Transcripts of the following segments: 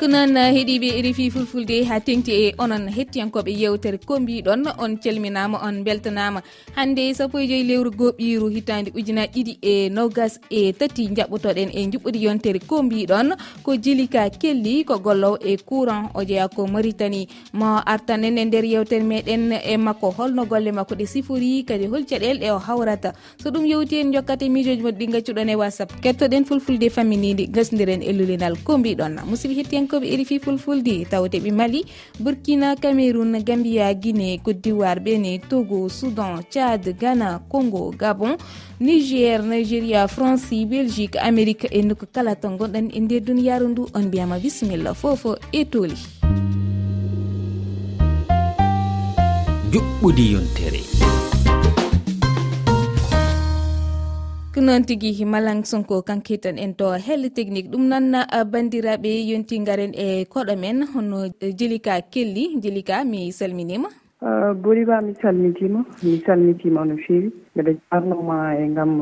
ko noon eh, heeɗiɓe rfi fulfulde ha tengti e onon hettiyankoɓe yewtere ko mbiɗon on calminama on beltanama. Hande sappo e joyi lewru goɓiru hitande ujunaji ɗiɗi e nogas e tati jaɓɓotoɗen e juɓɓudi yontere ko mbiɗon ko jilika kelli ko gollowo e courant o jeeya ko maritani mo artanen e nder yewtere meɗen e makko holno golle makko ɗe sifori kadi hol caɗele ɗe o hawrata. So ɗum yewti en jokkate mijoji moɗe ɗi gaccuɗon e whatsapp. Kettoɗen fulfulde faminide gasdiren e lulinal ko mbiɗon. Musidɓe hettiyan bankoɓe erifi fulfulde tawteɓe mali burkina cameron gambia guiné côte d'ivoire bene togo soudan tchad ghana congo gabon niger nigéria france belgique amérique e nokku kala to gonɗon e nder duniyaru ndu on mbiyama bisimilla fofo e tooli. Juɓɓudi yontere. ko noon tigui malang sonko kanke tan en to helle technique ɗum noon bandiraɓe yonti garen e koɗo men hono e, jilika kelli jilika mi salminima. boriba mi salmitima mi salmitima no fewi. Mbeɗa jarnoma e gam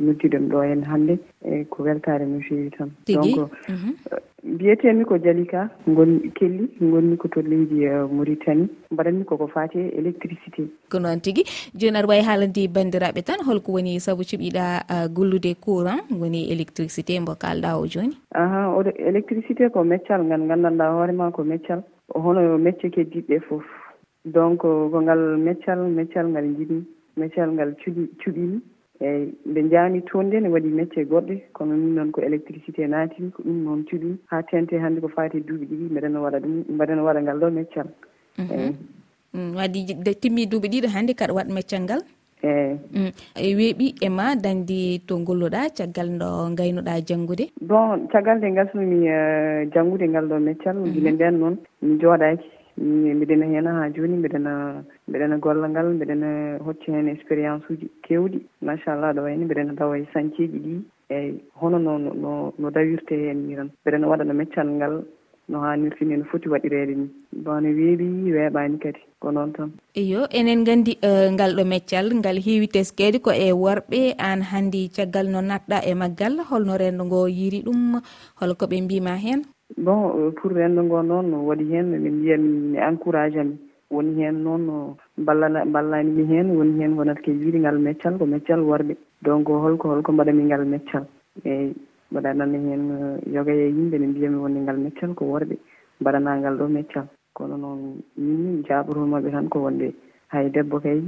noddiɗen ɗo hen hannde e ko weltare no fewi tan. Donc mhm. euh, mbiyetemi ko jalika gon kelli gonmi ko to leydi euh, mauritanie. Mbaɗanmi koko fate électricité. Ko noon tigui joni aɗa wawi haalandi bandiraɓe tan holko woni saabu cuɓiɗa euh, gollude courant woni électricité mbo kalɗa o joni. Aha oɗo électricité ko meccal ngal gandanɗa hoorema ko meccal hono mecce keddiɗɗe foof donc euh, :fra ko ngal meccal meccal ngal yiɗi meccal ngal cuɗi cuɓii eeyi nde njahmi toon nde ne waɗi mecce goɗɗe kono min noon ko électricité naatimi ko ɗum noon cuɓi ha tente hannde ko faati duuɓi ɗiɗi mbeɗa waɗa ɗum mbaɗa waɗa ngal ɗo meccal mhm. eeyi. Mm, Waddi timmi duuɓi ɗiɗo hannde kaɗa waɗa meccal ngal? Eeyi. Mm. E weeɓi e ma dañde to ngolluɗa caggal no gaynoɗa janngude? Bon caggal nde gasnumi eh, janngude ngal ɗo meccal mhm. gila nden noon mi jooɗaki mbiɗena hen ha joni mbiɗena mbiɗena gollal ngal mbiɗena hocci hen expérience uji kewɗi. Machallah ɗo wayni mbiɗena dawa e santieji ɗi. Eyyi hono no no no dawirte hen ni tan. Mbiɗena waɗa no meccal ngal no hannirta ni no foti waɗirede ni. Bon no weeɓi weeɓani kadi ko noon tan. Eyo enen gandi e, ngal ɗo meccal ngal heewi teskede ko e worɓe an hanndi caggal no natɗa e maggal. Holno rendo ngo yiri ɗum holko ɓe mbima hen. bon :fra pour renndo ngoo noon waɗi heen min mbiya mi encouragé :fra ami woni heen noon balla ballani mi heen woni heen wonata ke wiide ngal meccal ko meccal worɓe. Donc holko holko mbaɗami ngal meccal. Eyyi mbaɗanami hen euh, yoogoya e yimɓe ne mbiyami wonde ngal meccal ko worɓe. Mbaɗanangal ɗo meccal. Kono noon min jabarumaɓe tan ko wonde hay debbo kay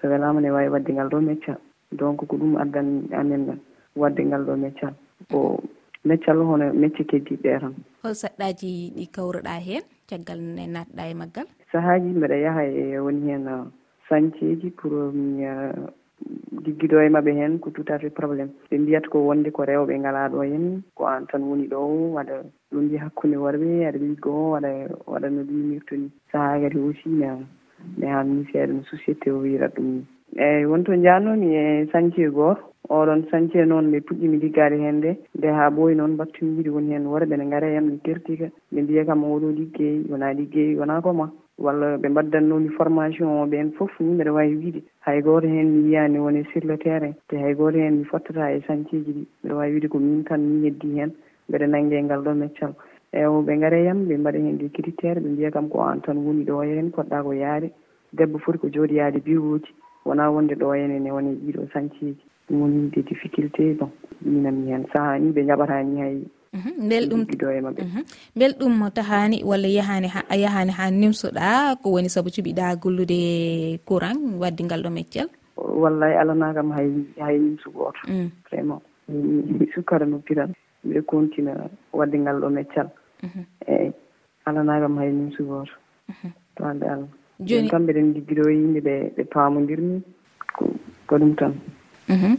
so welama ne wawi wadde ngal ɗo meccal. Donc ko ɗum addan amen wadde ngal ɗo meccal. Ko meccal hono mecce keddiɗe tan. Hol saɗɗaji ɗi kawruɗa hen caggal ne natɗa e maggal? Sahaji mbeɗa yaaha e woni hen uh, sanceji pour um, mi liggido e mabɓe hen ko tout à fait probléme ɓe mbiyata ko wonde ko rewɓe ngala ɗo hen ko an tan woni ɗo waɗa ɗum mbi hakkunde worɓe aɗa liggo waɗa waɗa no ɗuminirta ni sahaa kadi aussi mi ne hamni seeɗa no société o wirat ɗum ni eyyi wonto to e sañcee goto oɗon sañcee noon nde puɗɗimi liggade hen nde. Nde ha ɓooyi noon battumi wiide woni hen worɓe ne gaare e ne kertika ɓe mbiya kam oɗo liggey wona liggey wona koma walla ɓe mbaddannomi formation o ɓen foof ni mbeɗa wawi wiide. Hay goto hen mi yiyani woni sur le terrain. Te hay goto hen mi fottata e sañceeji ɗi mbeɗa wawi wiide ko min tan mi heddi hen mbeɗa nanngee ngal ɗo meccal eeyi ɓe gaare yam ɓe mbaɗa hen des critére ɓe mbiya kam ko an tan woni ɗo e hen poɗɗa ko yaade debbo foti ko jooɗoyaade bureau ji. wona wonde ɗo henna woni ɗiɗo sanciji ɗum woni de difficulté bon minami hen sahani ɓe jaɓatani hay mhm, bel ɗum ɗiɗo e maɓɓe. Mhm, bel ɗum tahani walla yahani a yahani ha nimsoɗa ko woni saabu cuɓiɗa gollude courant wadde ngal ɗo meccel wallay alanakam hay hay nimsu goto mm. vraiment. Mi sukkara noppiral mbiɗa continue wadde ngal ɗo meccal. Mhm. Eyi alana kam hay nimsu goto to hande allah. joni kam mbiɗen liggido yimɓe ɓe ɓe pamodirmi ko ɗum tan. Mhm.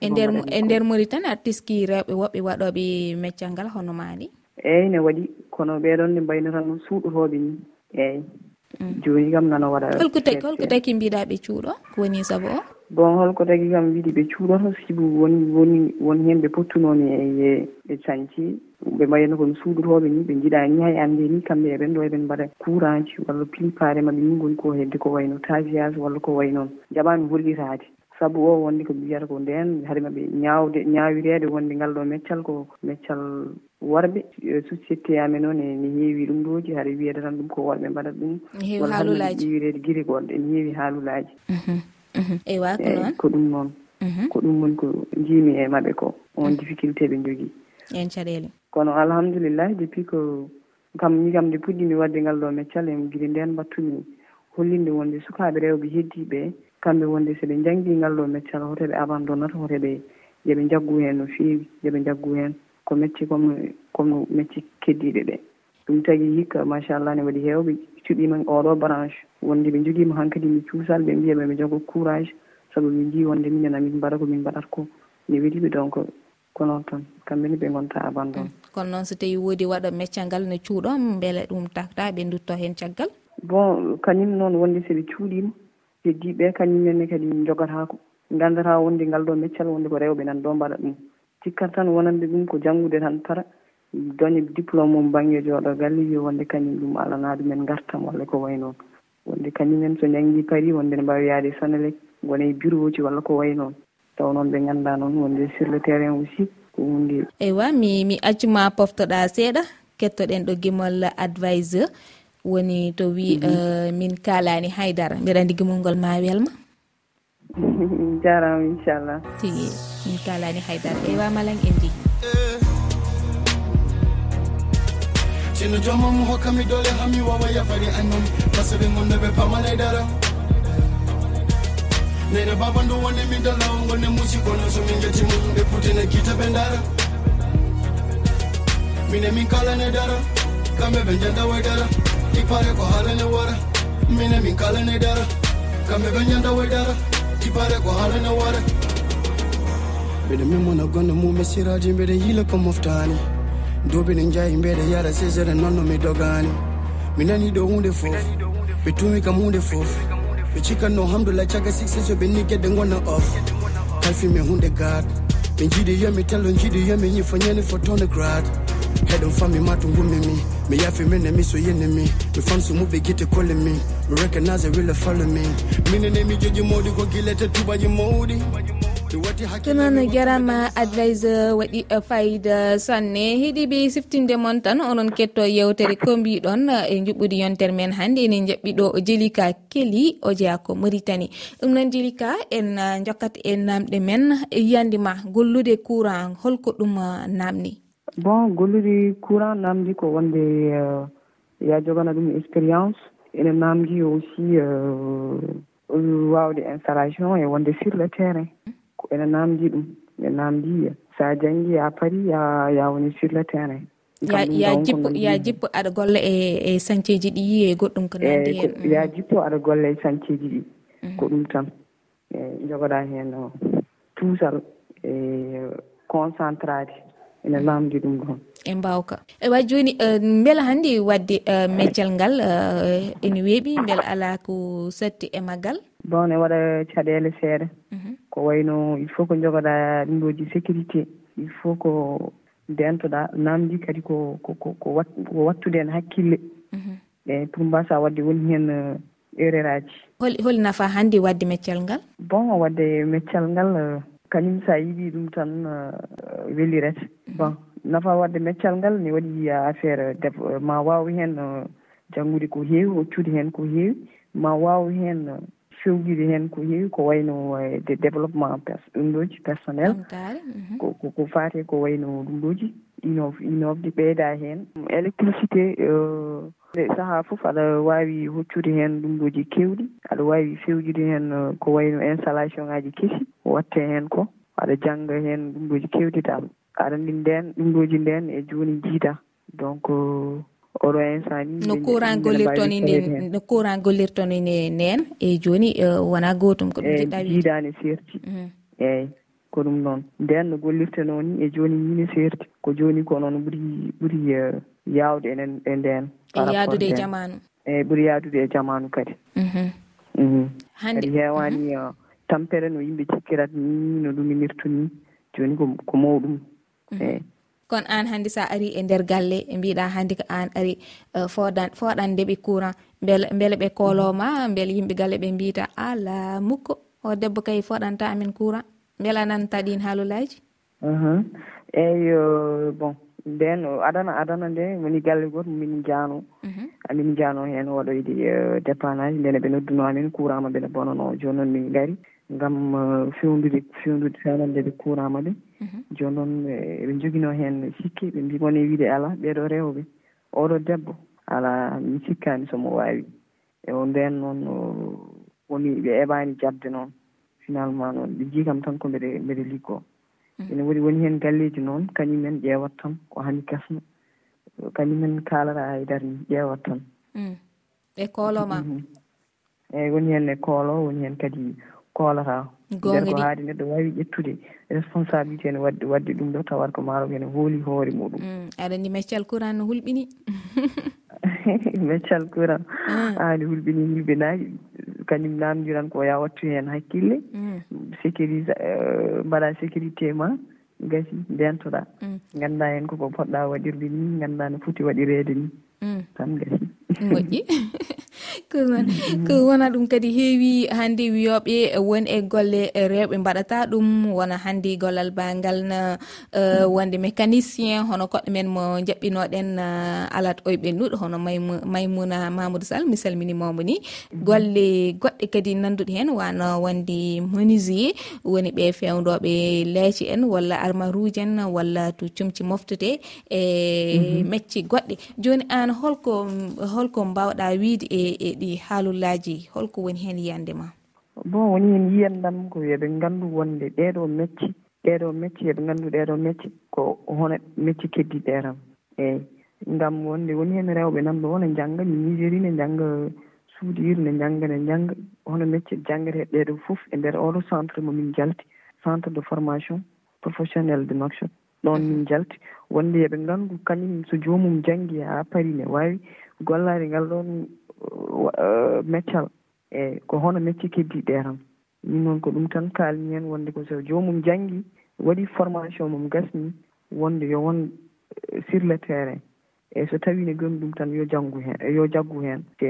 E nder e nder mori tan artiste ki rewɓe woɓɓe waɗoɓe meccal ngal hono maɗi eyyi ne waɗi. Kono ɓeɗon ne mbayno tan suuɗotoɓe ni. Eyyi mm. joni kam nano waɗa holko taki holko taki mbiɗa ɓe cuuɗo? Ko woni saabu o? Bon holko tagi kam wiiɗi ɓe cuuɗoto sibu woni woni woni hen ɓe pottunomi e ɓe canci. ɓe mbayino koɓe suudorooɓe ni ɓe njiɗaani hay ande ni kamɓe eɓen e ɗo eɓen mbaɗa courant ji walla pilipare maɓɓe ni goni ko hedde ko wayno no walla ko way noon jaɓani hollitaade sabu o wonde ko mbiyata ko nden haade maɓe ñawde ñawirede wonde ngal ɗo meccal ko meccal worɓe. Société amen noon ene heewi ɗum ɗoji haɗa wiyede tan ɗum ko worɓe mbaɗata ɗum. Walla haalulaji. ƴewireede giri goɗɗo ene heewi haalulaji. Mhm, mhm. Eywa ko noon? ko ɗum noon. Mhm. Ko ɗum woni ko jiimi e maɓɓe ko. On difficulté ɓe jogui en caɗele kono alhamdulillahi depuis :fra ko kam min kam nde puɗɗimi wadde ngal ɗo meccal en guila nden mbattumi. Hollinde wonde sukaɓe rewɓe heddiɓe kamɓe wonde sooɓe janggui ngal ɗo meccal hoto ɓe abandonata hoto ɓe yooɓe jaggu hen no fewi yooɓe jaggu hen ko mecce comme comme :fra mecce keddiɗe ɗe ɗum tagui hikka machallah ne waɗi hewɓe cuɓima oɗo branche wonde ɓe joguima hankkadi mi cuusal ɓe mbiyaɓe ɓe jogo courage :fra saabu ɓe jii wonde minen emin mbaɗa komin mbaɗata ko mi weeliɓe donc ko noon tan kamɓene ɓe gonta abandon hmm. kono noon so tawi woodi waɗa meccangal no cuuɗon beele ɗum takta ɓe dutto hen caggal? Bon kañum noon wonde so ɓe cuuɗima heddiɓe kañumenne kadi jogotako gandata wonde ngal ɗo meccal wonde ko rewɓe nan ɗo mbaɗa ɗum. Cikkat tan wonande ɗum ko janggude tan para daña diplôme mum banggue jooɗo galle wi wonde kañum ɗum alana ɗumen gartam walla ko way noon. Wonde kañumen so janggui paari wonde ne mbawi yaade Senelec gona e bureau ji walla ko way noon. taw noon ɓe ganda noon wonde sur le terrain aussi ko hunde eywa mi mi accuma poftoɗa seeɗa kettoɗen ɗo gimol adviseur woni to wi mhm. euh, min kalani haydara. Mbiɗa andi gimol ngol ma welma. Jarama inchallah. Tigi min kalani haydara. Eywa malan en di sinno jomam hokkami dole hami wawa yafari annon pasaɓe gonnoɓe pamanay dara nene babandu ndu min dalawo gonne musikono somin jetti mum ɓe putine kita ɓe dara mine min kalane dara kamɓe ɓe janda way dara. Ipare ko haalane wara mine min kalane dara. Kamɓe ɓe janda way dara ipare ko haalane wara. Mbeɗe memmona gonɗo mume siraji mbeɗe yiila ko moftani. Duuɓi ne mbeɗe yara sesere nonno mi dogani. Mi nani ɗo hunde foof ɓe tumi kam hunde foof ɓe cikkanno hamdoulah caga success yo ɓe ni ɗe gonna off. Kalfimi e hunde gad ɓe jiiɗi yomi tello jiiɗi yomi ñifo ñani fo tone grad heɗon fammi ma to gummimi mi. Yafe mine mi so yenne mi. Mi famso muɓe guite kolle mi. Mi recognize e wille falle e mi minene mi joƴi mawɗi ko guilete tubaji mawɗi. tonon jarama adviseur waɗi eh, fayida sanne. Heeɗiɓe siftinde moon tan onon ketto yewtere ko mbiɗon eh, e juɓɓudi yontere men hannde. Enen jaɓɓi ɗo jelika keli o jeeya ko maritani ɗum noon jelika en eh, jokkat e namɗe men. E Yiyandema gollude courant holko ɗum namni? Bon gollude courant namdi ko wonde ya jogana ɗum expérience. Ene namdi aussi wawde installation e wonde sur le terrain. ko ene namdi ɗum ɓe namdi sa jangi ya paari ya ya woni sur le terrain. Ya jippo ya jippo aɗa golla e e sancieji ɗi yi e goɗɗum ko nandi hen eh, ya jippo aɗa golla e sancieji ɗi. Mhm. Ko ɗum tan. Eh, e jogoɗa hen oh, tuusal e concentrade ene mhm. namdi ɗum ɗon. E mbawka. Ewa joni eh, beela hannde wadde meccal ngal ene weeɓi beela ala ko satti e maggal bon :fra ne waɗa caɗele seeɗa. Mhm. Ko wayno il faut ko jogoɗa ɗumɗoji sécurité. Il faut ko dentoɗa namdi kadi ko ko ko wattude hen hakkille. Eeyi pour mbasa wadde woni hen eh, erreur aji. Hol nafa hannde wadde meccal ngal? Bon wadde waɗde meccal ngal eh, kañum sa a ɗum tan eh, welirete. Mhm. Bon nafa wadde meccal ngal ne waɗi affaire :fra ma waaw hen janngude ko heewi hoccude hen ko heewi. Ma waaw hen fewjiɗi hen ko heewi ko wayno e, de développement ɗum ɗoji personnel. Mhm. Ko fate ko wayno ɗum ɗoji inov inofde ɓeyda hen. Électricité euh, e saaha foof aɗa wawi hoccude hen ɗum ɗoji kewɗi. Aɗa wawi fewjude hen euh, ko wayno installation ngaji kesi watte hen ko. Aɗa jangga hen ɗum ɗoji kewɗi dal. Aɗa ndi nden ɗum ɗoji nden e joni jiida donc euh, oɗo en sani no courant gollirton ine no courant gollirton ine nden e joni e, wona gotum ko ɗum e, jiɗɗa jiidani serti. Mhm. Eyyi ko ɗum noon. Nden no gollirtenoo ni e joni ni ne seerti ko joni ko noon ɓuuri ɓuuri yawde enen e, e ndeen yaadude e jamanu. Eyyi ɓuuri yaadude e jamanu kadi. Mhm. Mhm. Hande kadi heewaani tampere no yimɓe cikkirat ni no ɗuminirtu ni joni ko mawɗum. Eyyi kono an hannde sa ari e nder galle e mbiɗa hannde ko an ari e foɗan foɗande ɓe courant beele beele ɓe koloma beele yimɓe galle ɓe mbita ala mukko o debbo kay foɗanta amin courant beela nanta ɗin haalulaji mhm. eyi bon nden adana adana nde woni galle goto min jaano min mhm. jaano heen waɗoyde dépannage nden ɓe nodduno amin courant ma ɓene bonono joni noon min gari ngam eh, fewdude fewdude tanande ɓe courant ma ɓe Mhm. joni noon e, eɓe joguino hen sikke ɓe mbi woni wiide ala ɓeeɗo rewɓe. Oɗo debbo ala mi sikkani somo wawi e o nden noon woni ɓe eɓani jabde noon finalement noon ɓe njii kam tan ko mbeɗe mbeɗe liggoo. Mhm. Ene woni woni heen galleeji noon kañumen ƴeewat tan ko hani gasno kañumen kaalata haydara ni ƴeewat tan. Ɓe kooloma. Eeyi woni heen e koolo woni heen kadi koolata nder ko haali neɗɗo wawi ƴettude responsabilité ne wadde wadde ɗum ɗo tawat ko maaro kene hooli hoore muɗum. Mm, aɗa andi meccal courant no hulɓini. Meccal courant mm. aani hulɓini hulɓinaki kañum namdiran ko ya wattu heen hakkille. Mm. Sécurise euh, mbaɗa sécurité ma gasi ndentoɗa. Ganda hen koko poɗɗa waɗirde ni ganda no foti waɗirede ni tan gasi. Moƴƴi konon ko wona ɗum kadi heewi hannde wiyoɓe woni e golle rewɓe mbaɗata ɗum wona hannde gollal bangal na e, wonde mécanicien hono koɗɗo men mo jaɓɓinoɗen alat oyeɓe nuɗo hono maymouna mamoudou sall mi salminimamo ni. Mhm. Golle goɗɗe kadi nanduɗe hen wano wonde menuisier woni ɓe fewdoɓe leeci en walla armaruji en walla to comci moftete e mhm. mecci goɗɗe. Joni an holko holko mbawɗa wiide e, e yiɗi haalullaji holko woni heen yiyande ma? Bon woni heen yiyandam ko yoɓe nganndu wonde ɗeeɗo mecci ɗeeɗo mecci yoɓe nganndu ɗeeɗo mecci ko hono mecci keddiɗe tan eeyi ngam wonde woni heen rewɓe nan ɗo ne jannga mi nigéri ne jannga suudiir ne jannga ne jannga hono mecce janngete ɗeeɗo fof e ndeer oɗo centre mo min jalti centre de formation professionnel de nokshot ɗon min jalti wonde yoɓe nganndu kañum so joomum jangi haa pari ne waawi gollaade ngal ɗon Euh, meccal e ko hono mecce keddiɗe tan min noon ko ɗum tan kaalmi heen wonde ko so joomum janngi waɗi formation mum gasni wonde yo won euh, sur le terrain. Eeyi so tawi ne goni ɗum tan yo janngu heen yo jaggu heen te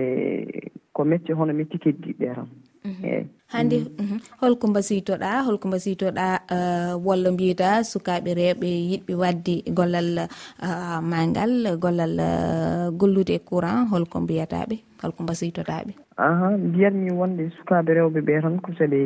ko mecce hono mecce keddiɗe tan mhm. eeyi hannde mhm. holko mbasiytoɗa holko mbasiytoɗa euh, walla mbiyata sukaɓe rewɓe yiɗɓe wadde gollal mangal gollal gollude e courant holko mbiyataɓe. holko mbasiytotaɓe aha mbiyatmi wonde sukaɓe rewɓe ɓe tan ko seɓe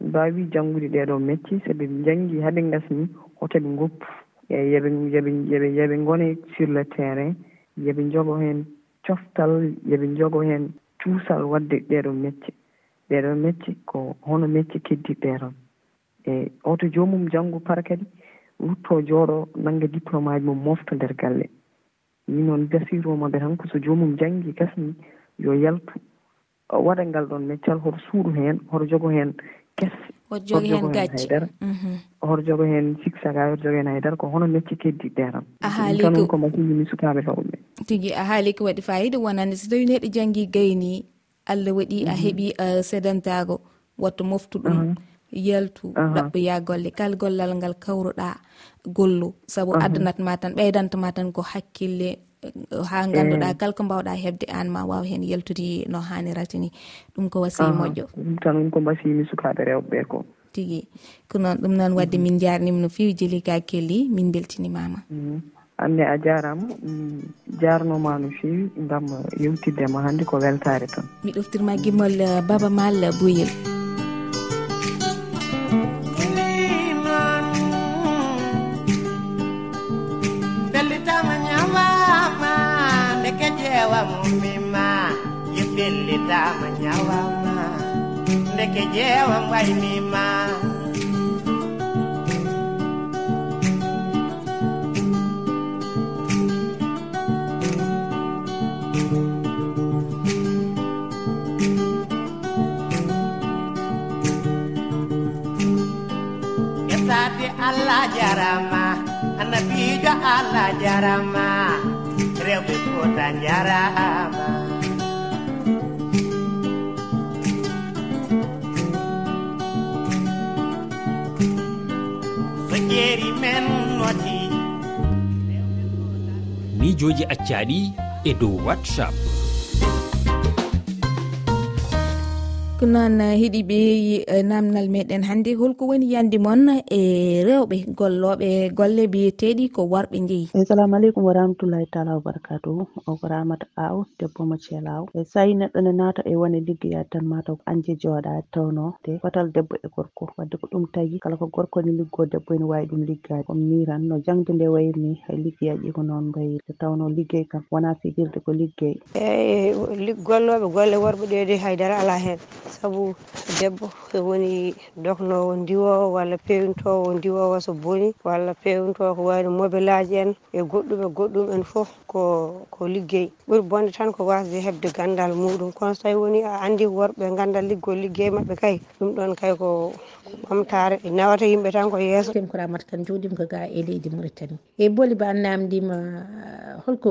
mbawi janngude ɗeɗo metti seɓe janngi haɓe gasni hotoɓe goppu eyi yoɓe yoɓe yoɓe yoɓe gone sur le terrain yoɓe jogo heen coftal yoɓe jogo heen cuusal wadde ɗeɗo mecce ɗeɗo mecce ko hono mecce keddiɗɗe tan e oto joomum janngo par kadi rutto jooɗo nannga diplôme aji mum mofta nder galle. min noon gasiromaɓe tan ko so jomum janggi gasni yo yaltu. Waɗa ngal ɗon meccal hoto suuɗu heen hoto jogo heen kesse hoto jogo heen gacce hoto jogo heen siksaga hoto jogo heen haydara ko hono mecce keddiɗɗe tan a haalikanon ko masinumin sukaɓe fawɓe. Tigi a haali ko waɗi fayida wonande. So tawi neɗɗo janggi gayni allah waɗi a mhm. heeɓi uh, sedantago watta moftu ɗum yaltu ɗaɓɓoya golle. Kal gollal ngal kawruɗa gollu. Saabu addanatma tan ɓeydantama tan ko hakkille eh, ha eh. ganduɗa kala ko mbawɗa hebde an ma waw hen yaltude no hanirata ni ɗum ko wasi moƴƴo. Ɗum tan ɗum ko mbasimi sukaɓe rewɓeɓe ko. Tigui ko noon ɗum noon wadde min jarnima no fewi jeeli ka kelli min beltinimama. Mm. Anne a jarama mm, jarnoma no fewi gam yewtiddema hannde ko weltare tan. Mi ɗoftirma guimmol eh, baba mal boyel dama ñawama ndeke jeewa mumima yefelle dama ñawama ndeke jeewa mbay allah jarama annabijo allah jarama rewɓe fota jarama. So jeeri men noti miijoji accaɗi e dow whatsapp. noon eh, heeɗi ɓe eh, namdal meɗen hannde. Holko woni yandi moon e eh, rewɓe golloɓe golle biyeteɗi ko worɓe ndeyi assalamu aleykum wa rahmatullahi taala wabarakatuhu o ko ramata aw debbo mo ceelaw e sayi neɗɗo ne naata e wone liggeya tan mataw anje jooɗa tawno te fotal debbo e gorko wadde ko ɗum tagi. Kala ko gorko ne liggo debbo ene wawi ɗum liggade comme miran no jangde nde wayri ni hay e liggeyaji ko noon mbayi. Te tawno liggey kam wona fijirde ko liggey. Eyi golloɓe golle worɓe ɗe de haydara ala hen saabu debbo so woni doknowo ndiwowo walla pewintowo ndiwowo so booni walla pewintowo ko wayno mobilaji en e goɗɗum e goɗɗum en foof ko ko liggey. Ɓuuri bonde tan ko wasde hebde gandal muɗum. Kono so tawi woni a andi worɓe ganda liggol liggey mabɓe kay ɗum ɗon kay ko ɓamtare nawata yimɓe tan ko yeeso. Tem ko ramata kan joɗima ko ga e leydi mauritanie e booli ba namdima holko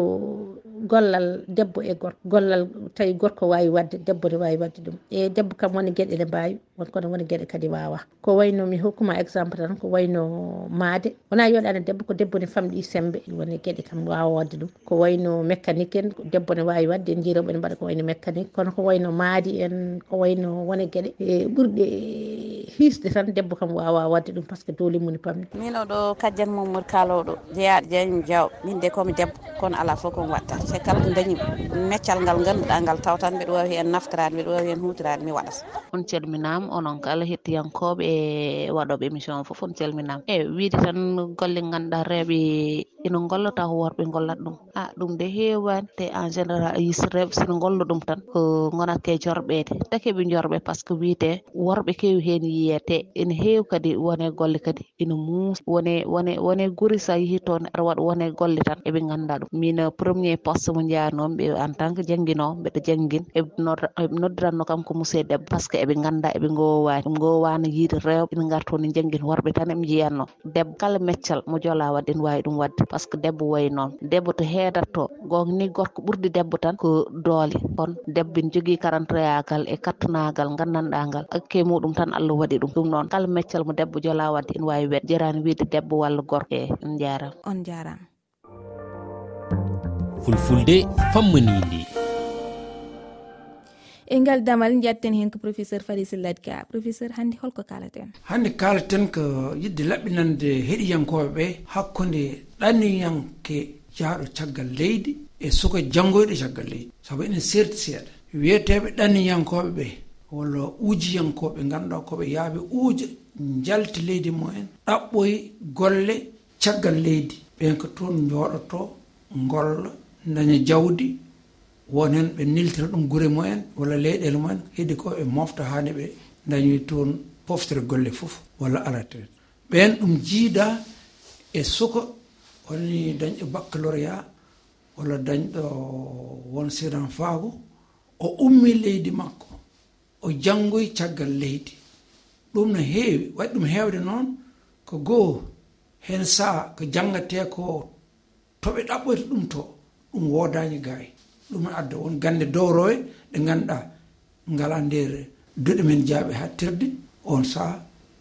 gollal debbo e gorko gollal tawi gorko wawi wadde debbo ne wawi wadde ɗum. E debbo kam woni gueɗe ɗe mbawi wonkono woni gueɗe kadi wawa. Ko wayno mi hokkuma exemple tan ko wayno maade. Wona yoɗani debbo ko debbo ne famɗi sembe woni gueɗe kam wawa wadde ɗum. Ko wayno mécanique en debbo ne wawi wadde en jiiroɓe ne mbaɗa ko wayno mécanique. Kono ko wayno maadi en ko wayno woni gueɗe e ɓurɗe hisde tan debbo kam wawa wadde ɗum par ce que dowli mum ne pamɗi. Min oɗo kajjan mamadou kaloɗo jeeyaɗo jeyañum diaw min de komi debbo kono ala foof komi watta. Te kala ko dañi meccal ngal ganduɗa ngal taw tan mbiɗa wawi hen naftorade mbiɗa wawi hen hutorade waɗata. On calminama onon kala hettiyankoɓe e waɗoɓe émission o foof on calminama. E wiide tan golle ganduɗa rewɓe ina golla taw ko worɓe gollata ɗum. A ɗum de hewani te en général yis rewɓe sino golla ɗum tan ko gonatke jorɓede takeɓe jorɓe par ce que wiite worɓe kewi hen yiyete ene heewi kadi wone golle kadi ina muusa wone wone wone guuri sa yeehi toon aɗa waɗa wone golle tan eɓe ganduɗa ɗum. Min premier poste mo jaanomi ɓe en tant que jangguinowo mbeɗa jangguin eɓe noddiranno kam ko musidɗo leyɗe ɗeɓe par ce que eɓe ganda eɓe gowani gowano yiide rewɓe ene garta ne janggin worɓe tan eɓe jiyanno debbo kala meccal mo joola wadde ene wawi ɗum wadde par ce que debbo wayi noon debbo to heedatto gonga ni gorko ɓurdi debbo tan ko doole. Kono debbo ne jogui karantoyagal e kattanagal gandanɗagal akke muɗum tan allah waɗi ɗum. Ɗum noon kala meccal mo debbo joola wadde ene wawi wedde jarani wiide debbo walla gorko e on jarama on jarama fulfulde fammanide e ngal damal jatten hen ko professeur fadi sillad ka professeur hannde holko kalaten hannde kalaten ko yidde laɓɓinande heɗiyankoɓe ɓe hakkude ɗaniyanke jaaɗo caggal leydi e suka jangoyɗo caggal leydi. Saabu enen serti seeɗa. Wiyeteɓe ɗaniyankoɓe ɓe walla uujiyankoɓe ganduɗa koɓe yaaɓe uuja jalti leydi mumen ɗaɓɓoye golle caggal leydi. Ɓen ko toon jooɗoto golla daña jawdi won hen ɓe niltira ɗum gure mumen walla leyɗele mumen heddi ko ɓe mofta hande ɓe dañoy toon poftere golle foof walla arata ɓen ɗum jiida e suka woni dañɗo e baccaloria walla dañɗo won siran faago o ummi leydi makko o janngoy caggal leydi. Ɗum no heewi waɗi ɗum heewde noon ko goo hen saha ko janngate ko toɓe ɗaɓɓoyta ɗum to ɗum woodani gaay. ɗum adda won gande dowroye ɗe ganduɗa ngala nder duɗe men jaaɓe hattirde on saaha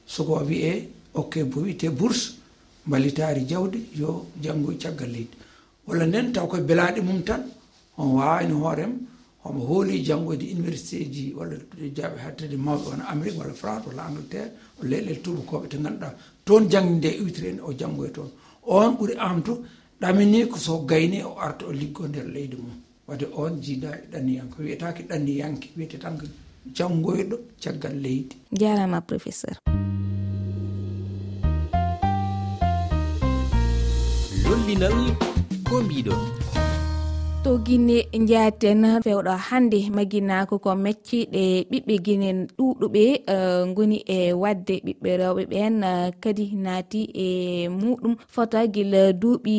soko wiye okke bo wiyete bourse mbalitaari jawde yo janngo e caggal leydi. Walla nden taw koye belaaɗe mum tan on wawani hoorem homo hooli janngoyde université ji walla jaaɓe hattirde mawɓe wona amérique walla france walla angleterre o leyɗele tubakooɓe to ganduɗa. Toon jangi nde iwtire en o janngoye toon. On ɓuri amtu ɗamini ko so gayni o arta o liggo nder leydi mum. wadde on jiidaɗe ɗanniyanke wiyetake ɗanniyanke wiyete tan ko janngoyɗo caggal leydi. Jarama professeur. Lollinal ko mbiɗon. to guine jaaten fewɗo hannde maginako ko mecciɗe ɓiɓɓe guinen ɗuɗuɓe e, goni e wadde ɓiɓɓe rewɓe ɓen e, kadi naati e muɗum. Fota gila duuɓi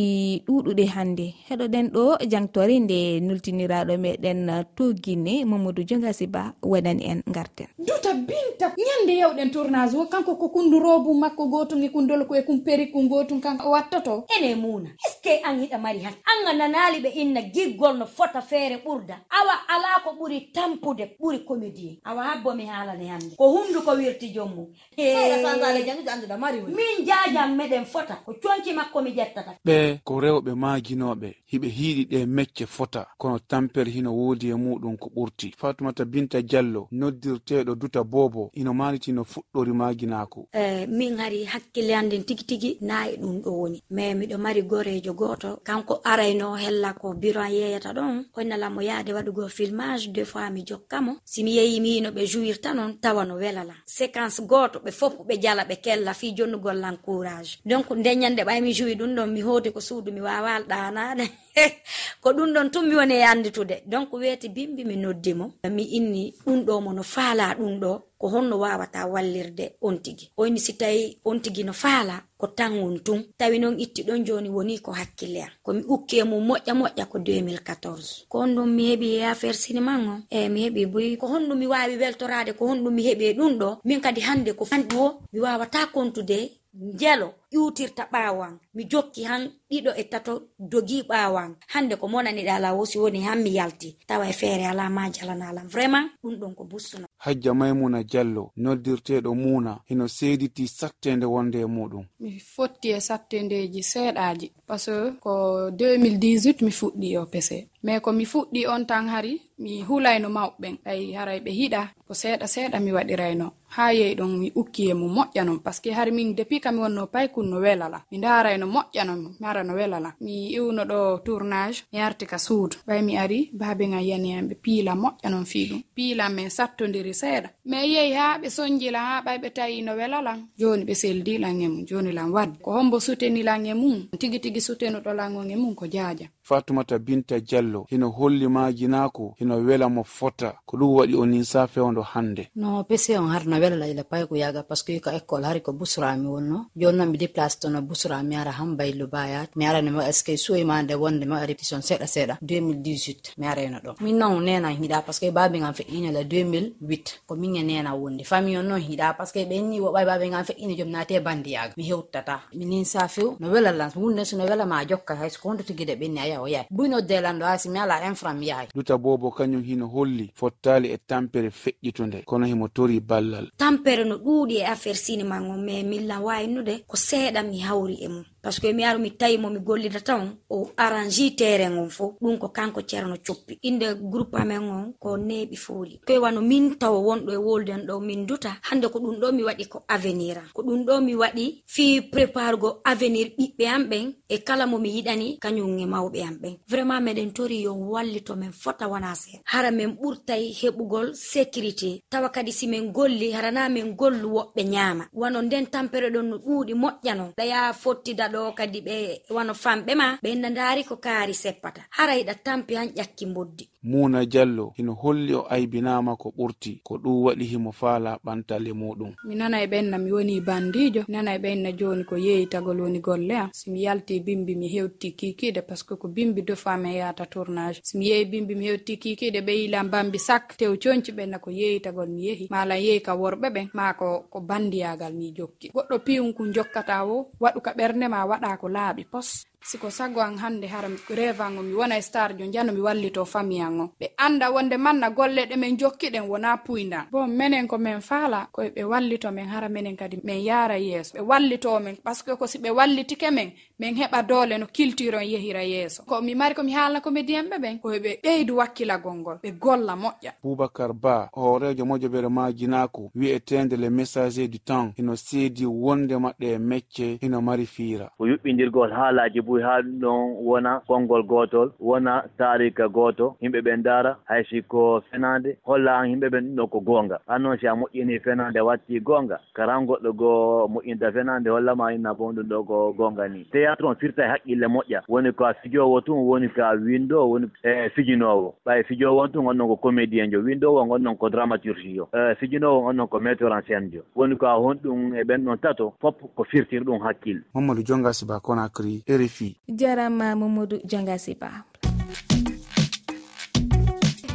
ɗuɗuɗe hannde. Heɗoɗen ɗo jangtore nde nultiniraɗo meɗen to guine mamadou diogasi ba waɗani en garten duta binta ñande yewɗen tournage o kanko ko kundurobu makko gotum e kundol ko e kum péri kum gotum kanko wattoto. Ene muuna est ce que an yiɗa mari han? An a nanali ɓe inna gig liggol no fota feere ɓurda. Awa ala ko ɓuri tampude ɓuri comédie awa habbo mi haalane hannde. Ko hunndu ko wirti jommum min jaajam meɗen fota. Ko conci makko mi ƴettata. Ɓe ko rewɓe maaginoɓe hiɓe hiiɗi ɗe mecce fota. Kono tampere hino woodi e muɗum ko ɓurti. Fatumata binta diallo noddirteɗo duta bobo ino maalitino fuɗɗori maaginako e min hari hakkille anden tigi tigi naa e ɗum ɗo woni. Mais miɗo mari gorejo gooto. Kanko arayno hella ko biran yeyata ɗon hoynalamo yaade waɗugo filmage deux fois mi jokkamo. Simi yehi mi yino ɓe jouirta noon tawa no welala. Séquence goto ɓe fof ɓe jala ɓe kella fi jonnugol lan courage. Donc ndeñande ɓay mi juwi ɗum ɗon mi hooti ko suudu mi wawal ɗanade ko ɗum ɗon tun mi woni e anditude donc weeti bimbi mi noddimo mi inni ɗum ɗo mo no faala ɗum ɗo ko honno wawata wallirde on tigi oyni si tawi on tigi no faala ko tan won tun tawi noon itti ɗon joni woni ko hakkille am. Komi ukki e mum moƴƴa moƴƴa ko 2014 ko honɗum mi heeɓi e affaire cinéma o? Eyi mi heeɓi boy ko honɗum mi wawi weltorade ko honɗum mi heeɓi e ɗum ɗo min kadi hande ko fanɗi o mi wawata kontude njeelo ƴutirta ɓaawan mi jokki han ɗiɗo e tato dogi ɓaawan hande ko monaniɗa lawosi woni han mi yalti. Tawa e feere ala ma jalanalam. Vraiment ɗum ɗon ko bussuno. Hajja maymuna diallo noddirteɗo muna hino seediti sattede wonde e muɗum. Mi fotti e sattedeji seeɗaji par ce que ko 2018 mi fuɗɗi e o pese mais komi fuɗɗi on tan hari mi hulayno mawɓen. Ay haray ɓe hiɗa ko seeɗa seeɗa mi waɗirayno. Ha yey ɗon mi ukki e mo moƴƴa non par ce que hari min depuis kami wonno payku fuu no welala. Mi ndara e no moƴƴanomi mi ara no welala. Mi iwno ɗo tournage mi arti ka suudu. Ɓay mi ari baabe ngam yani am ɓe piila moƴƴanon fiiɗum piilan min sattodiri seeɗa. Mi yehi haa ɓe sonjila haa ɓay ɓe tawi no welalan jooni ɓe seldilan e mum jooni lan wadde. Ko hombo sutenilan e mum tigi tigi sutenuɗo lango e mum ko jaaja. fatumata binta diallo hino holli majinako hino wela mo fota ko ɗum waɗi o nin sa ondo hannde. No pese on har no wela ila pay ko yaga par ce que ko école hari ko busrami wonno. Joni noon mi déplace tono no busrami ara han baylo bayat mi arani ma est ce que suwima nde wonde ma répétition seeɗa seeɗa. 2018 mi arayno ɗon min noon nena hiɗa par ce que babi gam feƴƴinela 2008 ko min e nena wonde. Famille on noon hiɗa par ce que ɓenni woɓay babi gam feƴƴini joom naate bandiyaga mi hewtata minin sa few no welalans wunde sono welama jokka hayso ko honto tigui de ɓenni a yaha o yaha buyno delanɗo ha simi ala un franc mi yahay duta bobo kañum hino holli fottali e tampere feƴƴitunde kono himo tori ballal. Tampere no ɗuuɗi e affaire cinéma on mais millan wawinnude ko seeɗa mi hawri e mum. par ce que mi aru mi tawi momi gollidata on o arrangi terrain on fo ɗum ko kanko ceerno coppi. Inde groupe amen on ko neeɓi fooli. Koye wano min tawa wonɗo e wolden ɗo min duta hande ko ɗum ɗo mi waɗi ko avenir an ko ɗum ɗo mi waɗi fi préparego avenir ɓiɓɓe am ɓen e kala mo mi yiɗani kañum e mawɓe am ɓen. Vraiment meɗen tori yo wallito men fota wona seeɗa. Hara min ɓurtay heɓugol sécurité tawa kadi simin golli harana min gollu woɓɓe ñaama. Wano nden tampere ɗon no ɗuuɗi moƴƴa non ɗaya fottida ɗo kadi ɓe wano famɓe ma ɓe na ko kaari seppata. Hara yiɗa tampi han ƴakki mboddi. muna diallo hino holli o aybinama ko ɓurti ko ɗum waɗi himo faala ɓantale muɗum mi nana e ɓenna mi woni bandijo mi nana e ɓenna joni ko yeeyi tagol woni golle am. Somi yalti bimbi mi hewti kikiɗe par ce que ko bimbi do famin e yahata tournage. Somi yeehi bimbi mi hewti kikiɗe ɓe yila bambi sak tew conci ɓenna ko yeeyitagol mi yeehi mala yeeyi ka worɓe ɓen ma ko ko bandiyagal mi jokki. Goɗɗo piwun ku jokkata o waɗu ka ɓernde ma waɗa ko laaɓi pos. siko sago an hannde hara revan o mi wona e star jo jano mi wallito famiyan o ɓe annda wonde manna golle ɗe min jokkiɗen wona puydan bon menen ko min faala koye ɓe wallito men hara minen kadi min yaara yeeso. Ɓe wallito min par ce que ko si ɓe wallitike men min heɓa doole no culture on yehira yeeso. Ko mi mari komi haalna comédien ɓe ɓen koye ɓe ɓeydu wakkilagol ngol ɓe golla moƴƴa. Boubacar ba hoorejo mojoɓere majinako wi'etende le messager du temps ino seedi wonde maɗɗe e mecce ino mari fiira. Ko yuɓɓidirgol haalaji saabu haali ɗon wona konngol gotol wona tarika goto yimɓe ɓe daara hay siko fenade holla an yimɓe ɓen ɗum ɗo ko gonga an noon si a moƴƴini fenade watti gonga karan goɗɗo go moƴƴinta fenade hollama inna bon ɗum ɗo ko gonga ni théâtre on firta e haqqille moƴƴa. Woni ko a fijowo tun woni ko a windo woni e eh, fijinowo ɓay fijowo on tun on gonɗon ko comédien jo. Windowo on gonɗon ko dramaturgie o eh, fijinowo on gonɗon ko metteur en scène jo. Woni ko a honɗum e ɓen ɗon tato fop ko firtir ɗum hakkille mamadou jonga siba konacry rfi jarama mamadou dianga siba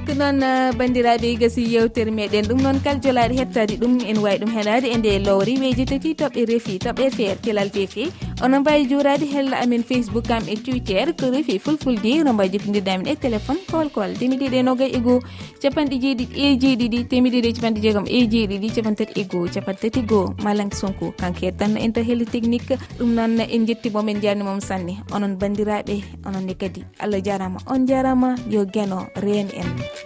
ko noon eh, bandiraɓe gasi yewtere meɗen ɗum noon kal jolaɗe hettade ɗum en wawi ɗum heɗade e nde lowri weji tati toɓɓe reefi toɓɓe feere telal fefe onon mbawi jurade hella amen facebook kam e twitter ko reefi fulfulde. No mbawi jokkodirdamin e téléphone kolkol temeɗiɗi e nogay e goho capanɗe jeeɗiɗi e jeeɗiɗi temeɗiɗi e capanɗe jeegom e jeeɗiɗi capantati e goho capantati goho malanke sonko kanko hettanno en to helli technique. Ɗum noon en jettimomo en jarnimomo sanne. Onon bandiraɓe ononne kadi. Allah jarama on jarama yo gueno reeni en.